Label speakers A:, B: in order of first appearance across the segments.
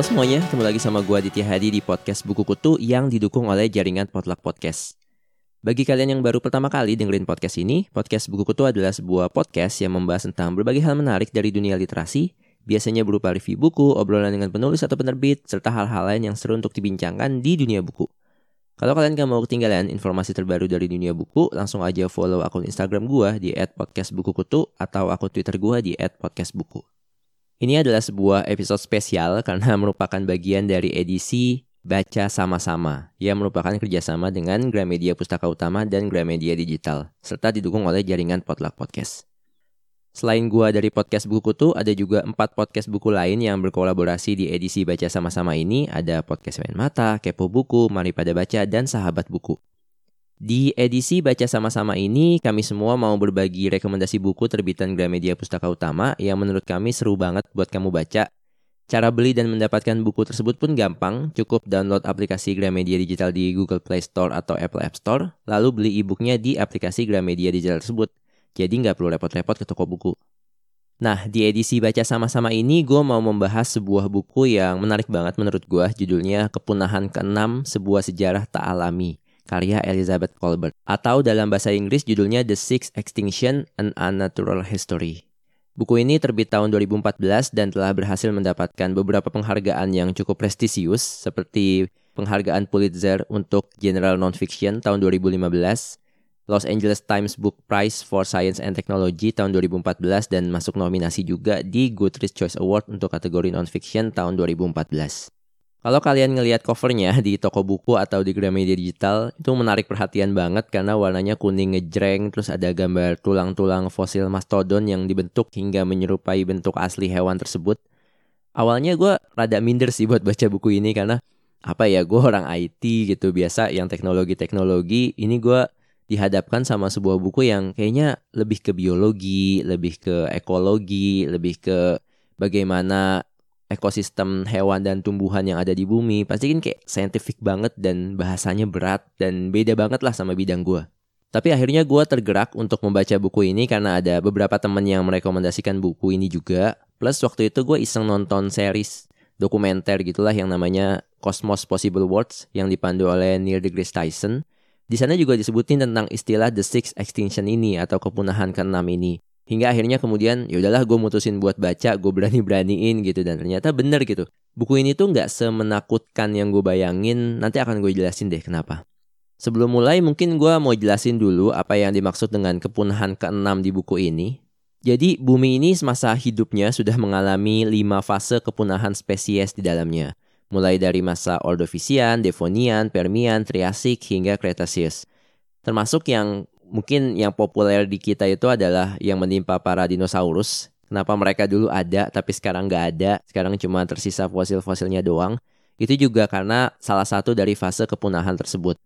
A: Halo semuanya, ketemu lagi sama gue Aditya Hadi di podcast Buku Kutu yang didukung oleh jaringan Potluck Podcast. Bagi kalian yang baru pertama kali dengerin podcast ini, podcast Buku Kutu adalah sebuah podcast yang membahas tentang berbagai hal menarik dari dunia literasi, biasanya berupa review buku, obrolan dengan penulis atau penerbit, serta hal-hal lain yang seru untuk dibincangkan di dunia buku. Kalau kalian gak mau ketinggalan informasi terbaru dari dunia buku, langsung aja follow akun Instagram gue di @podcastbukukutu atau akun Twitter gue di @podcastbuku. Ini adalah sebuah episode spesial karena merupakan bagian dari edisi Baca Sama-sama yang merupakan kerjasama dengan Gramedia Pustaka Utama dan Gramedia Digital, serta didukung oleh jaringan Potluck Podcast. Selain gua dari podcast buku tuh, ada juga empat podcast buku lain yang berkolaborasi di edisi Baca Sama-sama ini. Ada podcast Main Mata, Kepo Buku, Mari Pada Baca, dan Sahabat Buku. Di edisi Baca Sama-sama ini, kami semua mau berbagi rekomendasi buku terbitan Gramedia Pustaka Utama yang menurut kami seru banget buat kamu baca. Cara beli dan mendapatkan buku tersebut pun gampang, cukup download aplikasi Gramedia Digital di Google Play Store atau Apple App Store, lalu beli e-booknya di aplikasi Gramedia Digital tersebut. Jadi nggak perlu repot-repot ke toko buku. Nah, di edisi Baca Sama-sama ini gue mau membahas sebuah buku yang menarik banget menurut gue, judulnya Kepunahan ke-6, Sebuah Sejarah Tak Alami karya Elizabeth Colbert. Atau dalam bahasa Inggris judulnya The Sixth Extinction, An Unnatural History. Buku ini terbit tahun 2014 dan telah berhasil mendapatkan beberapa penghargaan yang cukup prestisius seperti penghargaan Pulitzer untuk General Nonfiction tahun 2015, Los Angeles Times Book Prize for Science and Technology tahun 2014 dan masuk nominasi juga di Goodreads Choice Award untuk kategori nonfiction tahun 2014. Kalau kalian ngelihat covernya di toko buku atau di Gramedia Digital, itu menarik perhatian banget karena warnanya kuning ngejreng, terus ada gambar tulang-tulang fosil mastodon yang dibentuk hingga menyerupai bentuk asli hewan tersebut. Awalnya gue rada minder sih buat baca buku ini karena apa ya gue orang IT gitu biasa yang teknologi-teknologi ini gue dihadapkan sama sebuah buku yang kayaknya lebih ke biologi, lebih ke ekologi, lebih ke bagaimana ekosistem hewan dan tumbuhan yang ada di bumi pasti kan kayak scientific banget dan bahasanya berat dan beda banget lah sama bidang gue. Tapi akhirnya gue tergerak untuk membaca buku ini karena ada beberapa teman yang merekomendasikan buku ini juga. Plus waktu itu gue iseng nonton series dokumenter gitulah yang namanya Cosmos Possible Worlds yang dipandu oleh Neil deGrasse Tyson. Di sana juga disebutin tentang istilah The Sixth Extinction ini atau kepunahan keenam ini hingga akhirnya kemudian ya udahlah gue mutusin buat baca gue berani beraniin gitu. Dan ternyata bener gitu. Buku ini tuh nggak semenakutkan yang gue bayangin. Nanti akan gue jelasin deh kenapa. Sebelum mulai mungkin gue mau jelasin dulu apa yang dimaksud dengan kepunahan keenam di buku ini. Jadi bumi ini semasa hidupnya sudah mengalami lima fase kepunahan spesies di dalamnya. Mulai dari masa Ordovisian, Devonian, Permian, Triasik hingga Cretaceous. Termasuk yang mungkin yang populer di kita itu adalah yang menimpa para dinosaurus. Kenapa mereka dulu ada tapi sekarang nggak ada, sekarang cuma tersisa fosil-fosilnya doang. Itu juga karena salah satu dari fase kepunahan tersebut.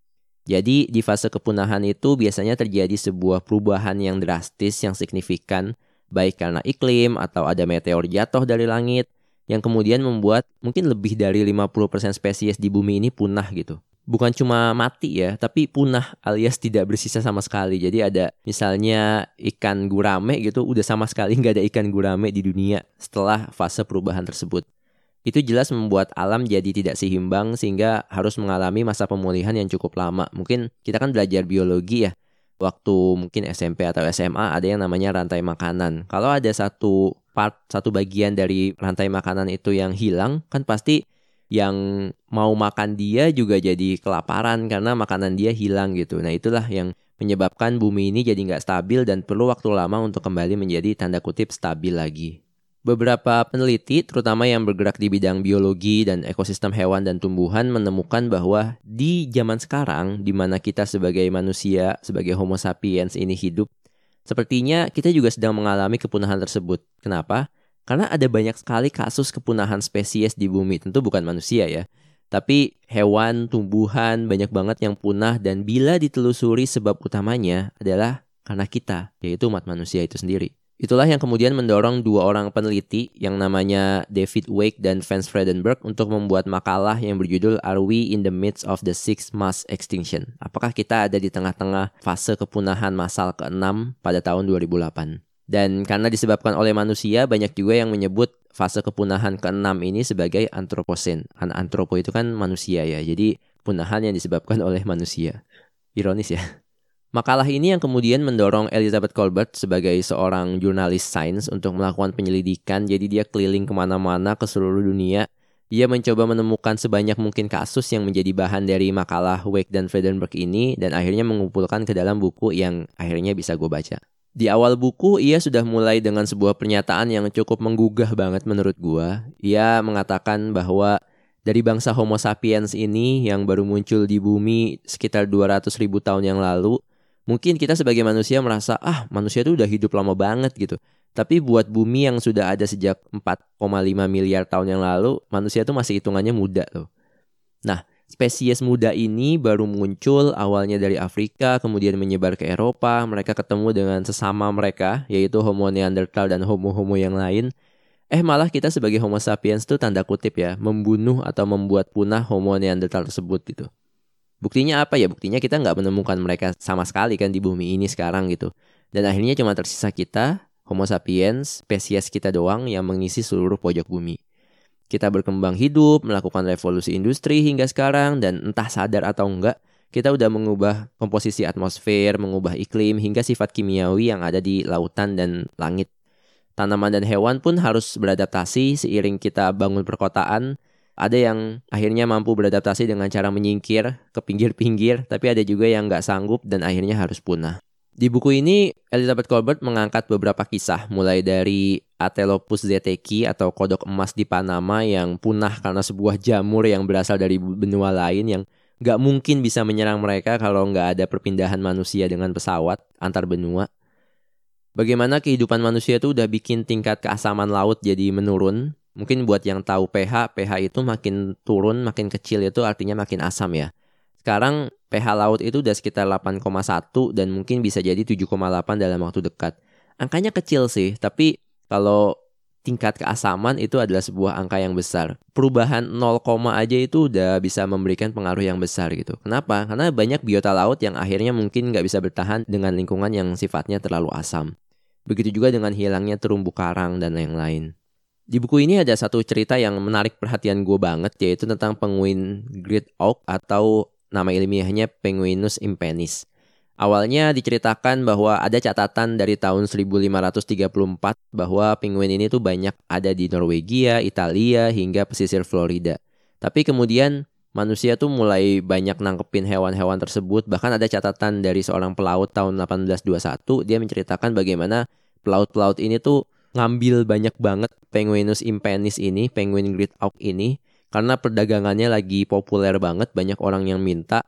A: Jadi di fase kepunahan itu biasanya terjadi sebuah perubahan yang drastis yang signifikan baik karena iklim atau ada meteor jatuh dari langit yang kemudian membuat mungkin lebih dari 50% spesies di bumi ini punah gitu bukan cuma mati ya, tapi punah alias tidak bersisa sama sekali. Jadi ada misalnya ikan gurame gitu, udah sama sekali nggak ada ikan gurame di dunia setelah fase perubahan tersebut. Itu jelas membuat alam jadi tidak seimbang sehingga harus mengalami masa pemulihan yang cukup lama. Mungkin kita kan belajar biologi ya, waktu mungkin SMP atau SMA ada yang namanya rantai makanan. Kalau ada satu part, satu bagian dari rantai makanan itu yang hilang, kan pasti yang mau makan dia juga jadi kelaparan karena makanan dia hilang gitu. Nah itulah yang menyebabkan bumi ini jadi nggak stabil dan perlu waktu lama untuk kembali menjadi tanda kutip stabil lagi. Beberapa peneliti, terutama yang bergerak di bidang biologi dan ekosistem hewan dan tumbuhan, menemukan bahwa di zaman sekarang, di mana kita sebagai manusia, sebagai Homo sapiens ini hidup, sepertinya kita juga sedang mengalami kepunahan tersebut. Kenapa? Karena ada banyak sekali kasus kepunahan spesies di bumi, tentu bukan manusia ya. Tapi hewan, tumbuhan, banyak banget yang punah dan bila ditelusuri sebab utamanya adalah karena kita, yaitu umat manusia itu sendiri. Itulah yang kemudian mendorong dua orang peneliti yang namanya David Wake dan Vance Fredenberg untuk membuat makalah yang berjudul Are We in the Midst of the Sixth Mass Extinction? Apakah kita ada di tengah-tengah fase kepunahan massal ke-6 pada tahun 2008? Dan karena disebabkan oleh manusia, banyak juga yang menyebut fase kepunahan keenam ini sebagai antroposen. Kan antropo itu kan manusia ya. Jadi punahan yang disebabkan oleh manusia. Ironis ya. Makalah ini yang kemudian mendorong Elizabeth Colbert sebagai seorang jurnalis sains untuk melakukan penyelidikan. Jadi dia keliling ke mana-mana ke seluruh dunia. Ia mencoba menemukan sebanyak mungkin kasus yang menjadi bahan dari makalah Wake dan Friedenberg ini dan akhirnya mengumpulkan ke dalam buku yang akhirnya bisa gue baca. Di awal buku, ia sudah mulai dengan sebuah pernyataan yang cukup menggugah banget menurut gue. Ia mengatakan bahwa dari bangsa Homo sapiens ini yang baru muncul di bumi sekitar 200 ribu tahun yang lalu, Mungkin kita sebagai manusia merasa, ah manusia itu udah hidup lama banget gitu. Tapi buat bumi yang sudah ada sejak 4,5 miliar tahun yang lalu, manusia itu masih hitungannya muda loh. Nah, spesies muda ini baru muncul awalnya dari Afrika, kemudian menyebar ke Eropa. Mereka ketemu dengan sesama mereka, yaitu Homo neanderthal dan Homo-Homo yang lain. Eh malah kita sebagai Homo sapiens tuh tanda kutip ya, membunuh atau membuat punah Homo neanderthal tersebut gitu. Buktinya apa ya? Buktinya kita nggak menemukan mereka sama sekali kan di bumi ini sekarang gitu. Dan akhirnya cuma tersisa kita, Homo sapiens, spesies kita doang yang mengisi seluruh pojok bumi. Kita berkembang hidup, melakukan revolusi industri hingga sekarang, dan entah sadar atau enggak, kita udah mengubah komposisi atmosfer, mengubah iklim, hingga sifat kimiawi yang ada di lautan dan langit. Tanaman dan hewan pun harus beradaptasi seiring kita bangun perkotaan, ada yang akhirnya mampu beradaptasi dengan cara menyingkir ke pinggir-pinggir, tapi ada juga yang nggak sanggup dan akhirnya harus punah. Di buku ini, Elizabeth Colbert mengangkat beberapa kisah, mulai dari Atelopus zeteki atau kodok emas di Panama yang punah karena sebuah jamur yang berasal dari benua lain yang nggak mungkin bisa menyerang mereka kalau nggak ada perpindahan manusia dengan pesawat antar benua. Bagaimana kehidupan manusia itu udah bikin tingkat keasaman laut jadi menurun, Mungkin buat yang tahu pH, pH itu makin turun, makin kecil itu artinya makin asam ya. Sekarang pH laut itu udah sekitar 8,1 dan mungkin bisa jadi 7,8 dalam waktu dekat. Angkanya kecil sih, tapi kalau tingkat keasaman itu adalah sebuah angka yang besar. Perubahan 0, aja itu udah bisa memberikan pengaruh yang besar gitu. Kenapa? Karena banyak biota laut yang akhirnya mungkin nggak bisa bertahan dengan lingkungan yang sifatnya terlalu asam. Begitu juga dengan hilangnya terumbu karang dan lain-lain. Di buku ini ada satu cerita yang menarik perhatian gue banget yaitu tentang penguin Great Oak atau nama ilmiahnya Penguinus impenis. Awalnya diceritakan bahwa ada catatan dari tahun 1534 bahwa penguin ini tuh banyak ada di Norwegia, Italia, hingga pesisir Florida. Tapi kemudian manusia tuh mulai banyak nangkepin hewan-hewan tersebut. Bahkan ada catatan dari seorang pelaut tahun 1821, dia menceritakan bagaimana pelaut-pelaut ini tuh ngambil banyak banget Penguinus impenis ini, penguin great auk ini karena perdagangannya lagi populer banget, banyak orang yang minta.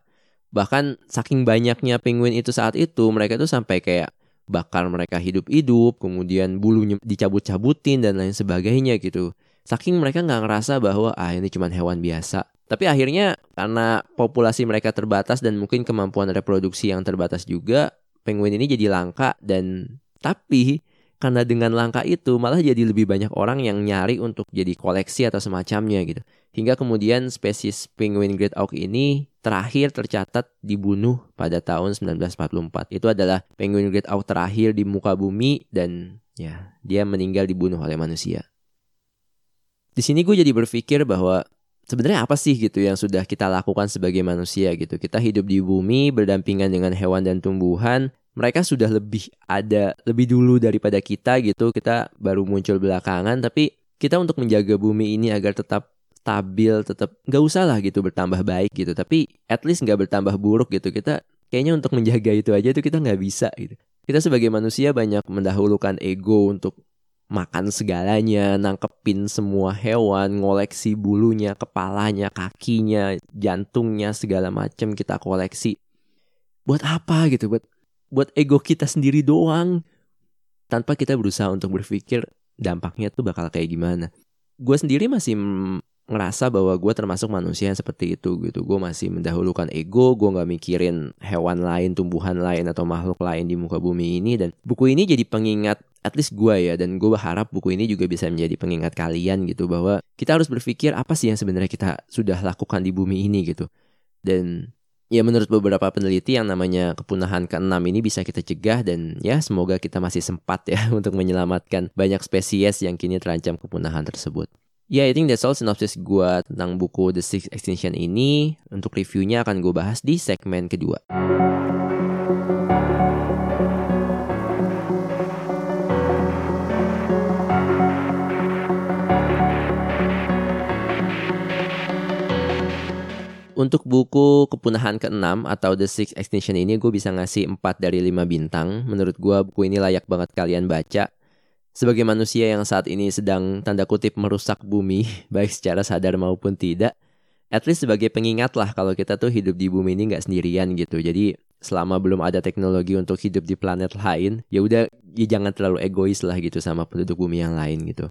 A: Bahkan saking banyaknya penguin itu saat itu, mereka tuh sampai kayak bakar mereka hidup-hidup, kemudian bulunya dicabut-cabutin dan lain sebagainya gitu. Saking mereka nggak ngerasa bahwa ah ini cuma hewan biasa. Tapi akhirnya karena populasi mereka terbatas dan mungkin kemampuan reproduksi yang terbatas juga, penguin ini jadi langka dan tapi karena dengan langka itu malah jadi lebih banyak orang yang nyari untuk jadi koleksi atau semacamnya gitu. Hingga kemudian spesies penguin Great Auk ini terakhir tercatat dibunuh pada tahun 1944. Itu adalah penguin Great Auk terakhir di muka bumi dan ya dia meninggal dibunuh oleh manusia. Di sini gue jadi berpikir bahwa sebenarnya apa sih gitu yang sudah kita lakukan sebagai manusia gitu. Kita hidup di bumi berdampingan dengan hewan dan tumbuhan mereka sudah lebih ada lebih dulu daripada kita gitu kita baru muncul belakangan tapi kita untuk menjaga bumi ini agar tetap stabil tetap nggak usah lah gitu bertambah baik gitu tapi at least nggak bertambah buruk gitu kita kayaknya untuk menjaga itu aja itu kita nggak bisa gitu kita sebagai manusia banyak mendahulukan ego untuk makan segalanya, nangkepin semua hewan, ngoleksi bulunya, kepalanya, kakinya, jantungnya, segala macam kita koleksi. Buat apa gitu? Buat buat ego kita sendiri doang tanpa kita berusaha untuk berpikir dampaknya tuh bakal kayak gimana. Gue sendiri masih ngerasa bahwa gue termasuk manusia yang seperti itu gitu. Gue masih mendahulukan ego, gue nggak mikirin hewan lain, tumbuhan lain atau makhluk lain di muka bumi ini. Dan buku ini jadi pengingat, at least gue ya, dan gue berharap buku ini juga bisa menjadi pengingat kalian gitu bahwa kita harus berpikir apa sih yang sebenarnya kita sudah lakukan di bumi ini gitu. Dan ya menurut beberapa peneliti yang namanya kepunahan keenam ini bisa kita cegah dan ya semoga kita masih sempat ya untuk menyelamatkan banyak spesies yang kini terancam kepunahan tersebut. Ya, yeah, I think that's all synopsis gue tentang buku The Six Extinction ini. Untuk reviewnya akan gue bahas di segmen kedua. Untuk buku Kepunahan ke-6 atau The Six Extinction ini gue bisa ngasih 4 dari 5 bintang. Menurut gue buku ini layak banget kalian baca. Sebagai manusia yang saat ini sedang tanda kutip merusak bumi, baik secara sadar maupun tidak, at least sebagai pengingat lah kalau kita tuh hidup di bumi ini nggak sendirian gitu. Jadi selama belum ada teknologi untuk hidup di planet lain, ya udah ya jangan terlalu egois lah gitu sama penduduk bumi yang lain gitu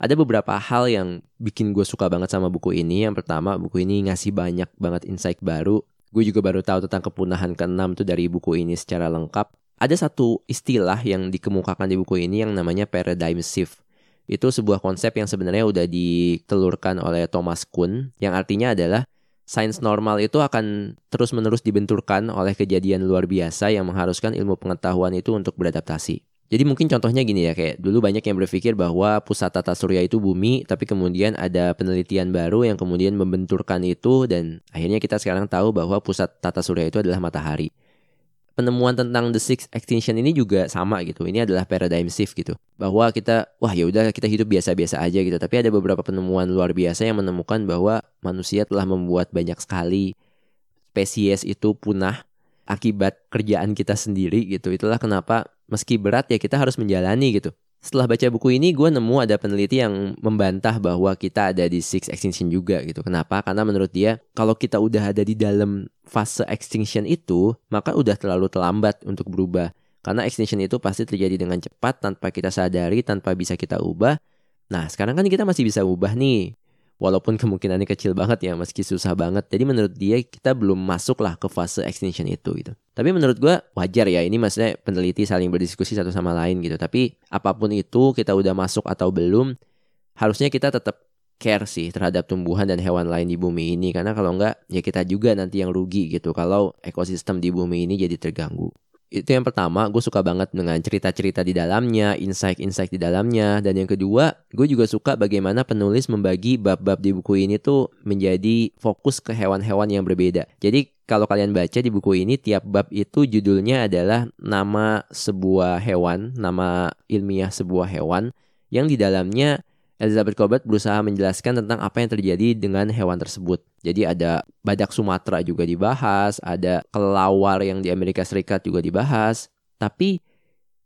A: ada beberapa hal yang bikin gue suka banget sama buku ini. Yang pertama, buku ini ngasih banyak banget insight baru. Gue juga baru tahu tentang kepunahan keenam tuh dari buku ini secara lengkap. Ada satu istilah yang dikemukakan di buku ini yang namanya paradigm shift. Itu sebuah konsep yang sebenarnya udah ditelurkan oleh Thomas Kuhn, yang artinya adalah sains normal itu akan terus-menerus dibenturkan oleh kejadian luar biasa yang mengharuskan ilmu pengetahuan itu untuk beradaptasi. Jadi mungkin contohnya gini ya, kayak dulu banyak yang berpikir bahwa pusat tata surya itu bumi, tapi kemudian ada penelitian baru yang kemudian membenturkan itu dan akhirnya kita sekarang tahu bahwa pusat tata surya itu adalah matahari. Penemuan tentang the six extinction ini juga sama gitu. Ini adalah paradigm shift gitu. Bahwa kita wah ya udah kita hidup biasa-biasa aja gitu, tapi ada beberapa penemuan luar biasa yang menemukan bahwa manusia telah membuat banyak sekali spesies itu punah akibat kerjaan kita sendiri gitu. Itulah kenapa meski berat ya kita harus menjalani gitu. Setelah baca buku ini, gue nemu ada peneliti yang membantah bahwa kita ada di six extinction juga gitu. Kenapa? Karena menurut dia, kalau kita udah ada di dalam fase extinction itu, maka udah terlalu terlambat untuk berubah. Karena extinction itu pasti terjadi dengan cepat, tanpa kita sadari, tanpa bisa kita ubah. Nah, sekarang kan kita masih bisa ubah nih walaupun kemungkinannya kecil banget ya meski susah banget. Jadi menurut dia kita belum masuk lah ke fase extinction itu gitu. Tapi menurut gue wajar ya. Ini maksudnya peneliti saling berdiskusi satu sama lain gitu. Tapi apa pun itu kita udah masuk atau belum harusnya kita tetap care sih terhadap tumbuhan dan hewan lain di bumi ini. Karena kalau enggak ya kita juga nanti yang rugi gitu. Kalau ekosistem di bumi ini jadi terganggu itu yang pertama gue suka banget dengan cerita-cerita di dalamnya insight-insight di dalamnya. Dan yang kedua gue juga suka bagaimana penulis membagi bab-bab di buku ini tuh menjadi fokus ke hewan-hewan yang berbeda. Jadi kalau kalian baca di buku ini tiap bab itu judulnya adalah nama sebuah hewan nama ilmiah sebuah hewan yang di dalamnya Elizabeth Colbert berusaha menjelaskan tentang apa yang terjadi dengan hewan tersebut. Jadi ada badak Sumatera juga dibahas, ada kelawar yang di Amerika Serikat juga dibahas. Tapi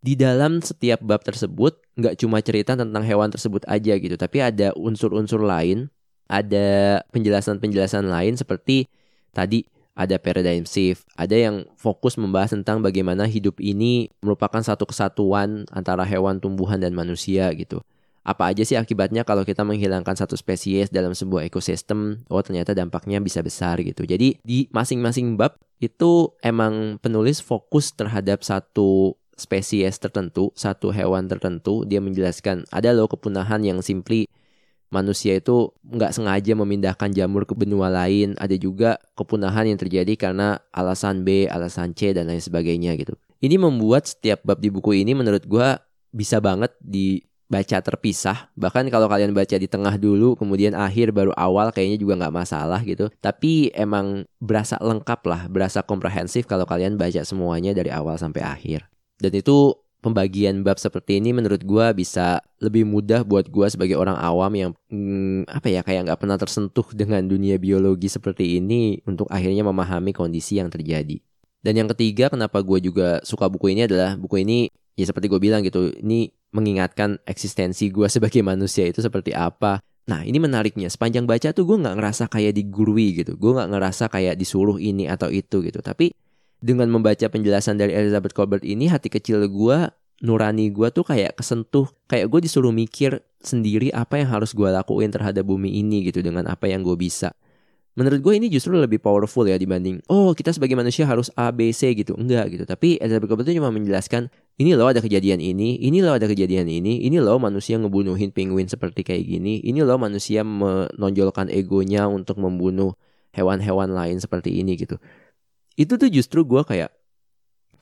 A: di dalam setiap bab tersebut nggak cuma cerita tentang hewan tersebut aja gitu, tapi ada unsur-unsur lain, ada penjelasan-penjelasan lain seperti tadi ada paradigm shift, ada yang fokus membahas tentang bagaimana hidup ini merupakan satu kesatuan antara hewan, tumbuhan, dan manusia gitu apa aja sih akibatnya kalau kita menghilangkan satu spesies dalam sebuah ekosistem oh ternyata dampaknya bisa besar gitu. Jadi di masing-masing bab itu emang penulis fokus terhadap satu spesies tertentu satu hewan tertentu. Dia menjelaskan ada loh kepunahan yang simply manusia itu nggak sengaja memindahkan jamur ke benua lain. Ada juga kepunahan yang terjadi karena alasan B alasan C dan lain sebagainya gitu. Ini membuat setiap bab di buku ini menurut gue bisa banget di baca terpisah. Bahkan kalau kalian baca di tengah dulu kemudian akhir baru awal kayaknya juga nggak masalah gitu. Tapi emang berasa lengkap lah berasa komprehensif kalau kalian baca semuanya dari awal sampai akhir. Dan itu pembagian bab seperti ini menurut gue bisa lebih mudah buat gue sebagai orang awam yang hmm, apa ya kayak nggak pernah tersentuh dengan dunia biologi seperti ini untuk akhirnya memahami kondisi yang terjadi. Dan yang ketiga kenapa gue juga suka buku ini adalah buku ini ya seperti gue bilang gitu ini mengingatkan eksistensi gue sebagai manusia itu seperti apa. Nah ini menariknya sepanjang baca tuh gue nggak ngerasa kayak digurui gitu, gue nggak ngerasa kayak disuruh ini atau itu gitu. Tapi dengan membaca penjelasan dari Elizabeth Colbert ini hati kecil gue, nurani gue tuh kayak kesentuh, kayak gue disuruh mikir sendiri apa yang harus gue lakuin terhadap bumi ini gitu dengan apa yang gue bisa. Menurut gue ini justru lebih powerful ya dibanding oh kita sebagai manusia harus A B C gitu enggak gitu. Tapi Elizabeth Colbert itu cuma menjelaskan ini loh ada kejadian ini, ini loh ada kejadian ini, ini loh manusia ngebunuhin penguin seperti kayak gini, ini loh manusia menonjolkan egonya untuk membunuh hewan-hewan lain seperti ini gitu. itu tuh justru gue kayak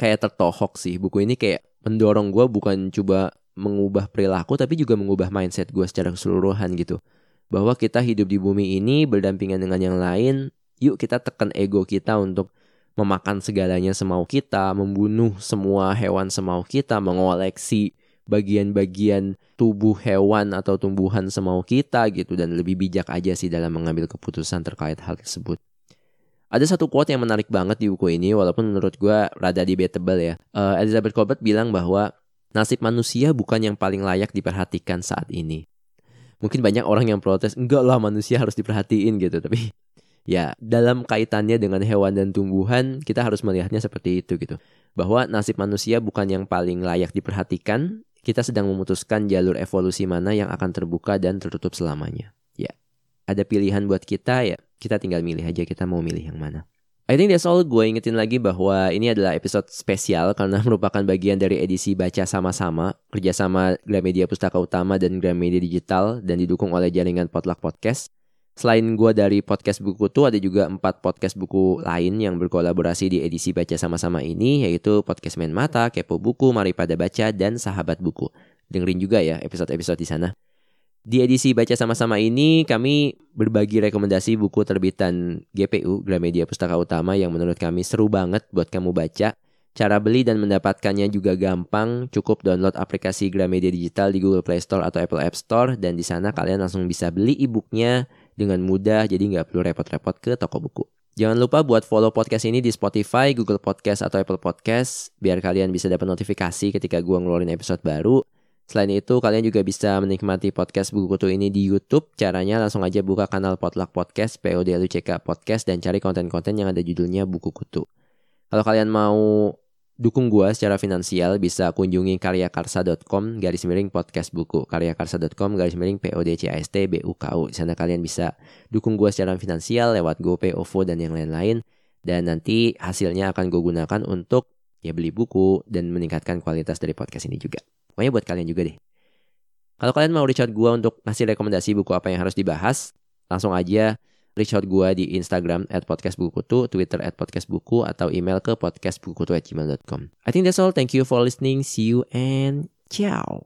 A: kayak tertohok sih buku ini kayak mendorong gue bukan coba mengubah perilaku tapi juga mengubah mindset gue secara keseluruhan gitu bahwa kita hidup di bumi ini berdampingan dengan yang lain yuk kita tekan ego kita untuk memakan segalanya semau kita, membunuh semua hewan semau kita, mengoleksi bagian-bagian tubuh hewan atau tumbuhan semau kita gitu dan lebih bijak aja sih dalam mengambil keputusan terkait hal tersebut. Ada satu quote yang menarik banget di buku ini walaupun menurut gue rada debatable ya. Uh, Elizabeth Colbert bilang bahwa nasib manusia bukan yang paling layak diperhatikan saat ini. Mungkin banyak orang yang protes, enggak lah manusia harus diperhatiin gitu. Tapi ya dalam kaitannya dengan hewan dan tumbuhan kita harus melihatnya seperti itu gitu. Bahwa nasib manusia bukan yang paling layak diperhatikan kita sedang memutuskan jalur evolusi mana yang akan terbuka dan tertutup selamanya. Ya ada pilihan buat kita ya kita tinggal milih aja kita mau milih yang mana I think that's all gue ingetin lagi bahwa ini adalah episode spesial karena merupakan bagian dari edisi baca sama-sama kerjasama Gramedia Pustaka Utama dan Gramedia Digital dan didukung oleh jaringan Potluck Podcast. Selain gue dari podcast buku tuh ada juga empat podcast buku lain yang berkolaborasi di edisi baca sama-sama ini yaitu podcast Main Mata, Kepo Buku, Mari Pada Baca, dan Sahabat Buku. Dengerin juga ya episode-episode di sana. Di edisi baca sama-sama ini kami berbagi rekomendasi buku terbitan GPU Gramedia Pustaka Utama yang menurut kami seru banget buat kamu baca. Cara beli dan mendapatkannya juga gampang, cukup download aplikasi Gramedia Digital di Google Play Store atau Apple App Store dan di sana kalian langsung bisa beli e-booknya dengan mudah jadi nggak perlu repot-repot ke toko buku. Jangan lupa buat follow podcast ini di Spotify, Google Podcast, atau Apple Podcast biar kalian bisa dapat notifikasi ketika gue ngeluarin episode baru. Selain itu, kalian juga bisa menikmati podcast buku kutu ini di YouTube. Caranya langsung aja buka kanal Potluck Podcast, PODLUCK Podcast, dan cari konten-konten yang ada judulnya buku kutu. Kalau kalian mau dukung gue secara finansial bisa kunjungi karyakarsa.com garis miring podcast buku karyakarsa.com garis miring PODCAST BUKU di sana kalian bisa dukung gue secara finansial lewat GoPay, OVO dan yang lain-lain dan nanti hasilnya akan gue gunakan untuk ya beli buku dan meningkatkan kualitas dari podcast ini juga pokoknya buat kalian juga deh kalau kalian mau reach out gue untuk ngasih rekomendasi buku apa yang harus dibahas langsung aja reach out gue di Instagram at podcastbukutu, Twitter at podcastbuku, atau email ke podcastbukutu at gmail.com. I think that's all. Thank you for listening. See you and ciao.